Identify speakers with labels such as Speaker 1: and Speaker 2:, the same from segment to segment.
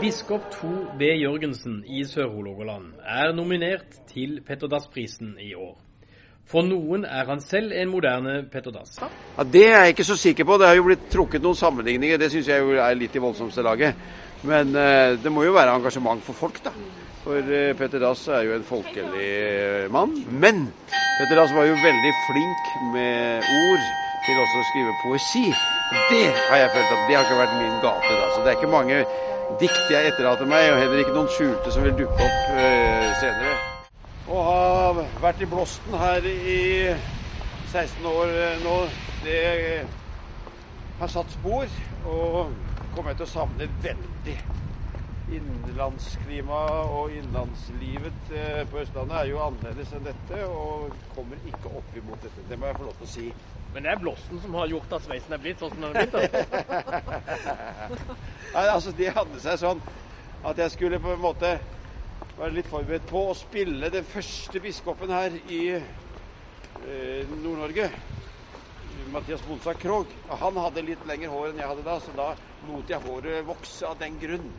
Speaker 1: Biskop 2 B. Jørgensen i Sør-Hålogaland er nominert til Petter Dass-prisen i år. For noen er han selv en moderne Petter Dass.
Speaker 2: Ja, det er jeg ikke så sikker på. Det har jo blitt trukket noen sammenligninger. Det syns jeg er litt i voldsomste laget. Men uh, det må jo være engasjement for folk, da. For uh, Petter Dass er jo en folkelig eh, mann. Men Petter Dass var jo veldig flink med ord til også å skrive poesi. Det har jeg følt at det har ikke vært min gate. da. Så det er ikke mange dikt jeg etterlater meg, og heller ikke noen skjulte som vil dukke opp øh, senere. Å ha vært i blåsten her i 16 år eh, nå, det har satt spor. Og kommer jeg til å savne veldig. Innlandsklimaet og innlandslivet eh, på Østlandet er jo annerledes enn dette, og kommer ikke opp imot dette. Det må jeg få lov til å si.
Speaker 1: Men det er blåsten som har gjort at sveisen er blitt sånn som den er blitt? da.
Speaker 2: Nei, altså De hadde seg sånn at jeg skulle på en måte være litt forberedt på å spille den første biskopen her i eh, Nord-Norge. Mathias Bonsa Krogh. Han hadde litt lengre hår enn jeg hadde da, så da lot jeg håret vokse av den grunn.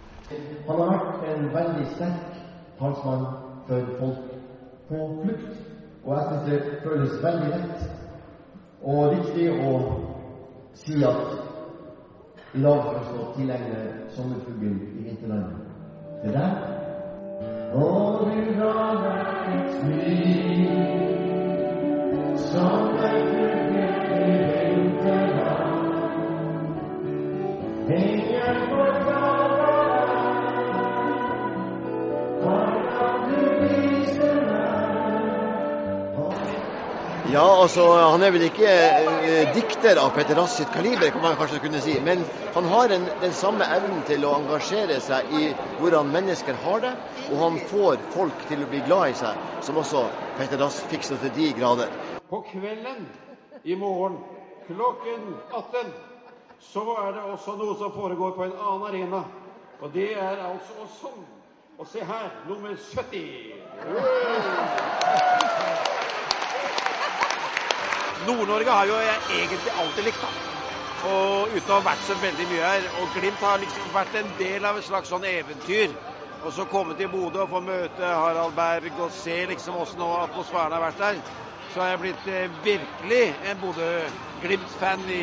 Speaker 3: Han har vært en veldig sterk talsmann for folk på flukt. Og jeg syns det føles veldig lett og riktig å si at i dag har vi tilegne sommerfuglen i vinterlandet. til der Og du ga meg et smil som
Speaker 4: Ja, altså, Han er vel ikke eh, dikter av Petter Dass sitt kaliber, kan man kanskje kunne si. Men han har en, den samme evnen til å engasjere seg i hvordan mennesker har det. Og han får folk til å bli glad i seg, som også Petter Dass fikser til de grader.
Speaker 2: På kvelden i morgen klokken 18 så er det også noe som foregår på en annen arena. Og det er altså sånn. Og se her, nummer 70. Nord-Norge har jo jeg egentlig alltid likt, da. Og uten å ha vært så veldig mye her. Og Glimt har liksom vært en del av et slags sånn eventyr. Og så komme til Bodø og få møte Harald Berg og se liksom åssen atmosfæren har vært der. Så har jeg blitt eh, virkelig en Bodø-Glimt-fan i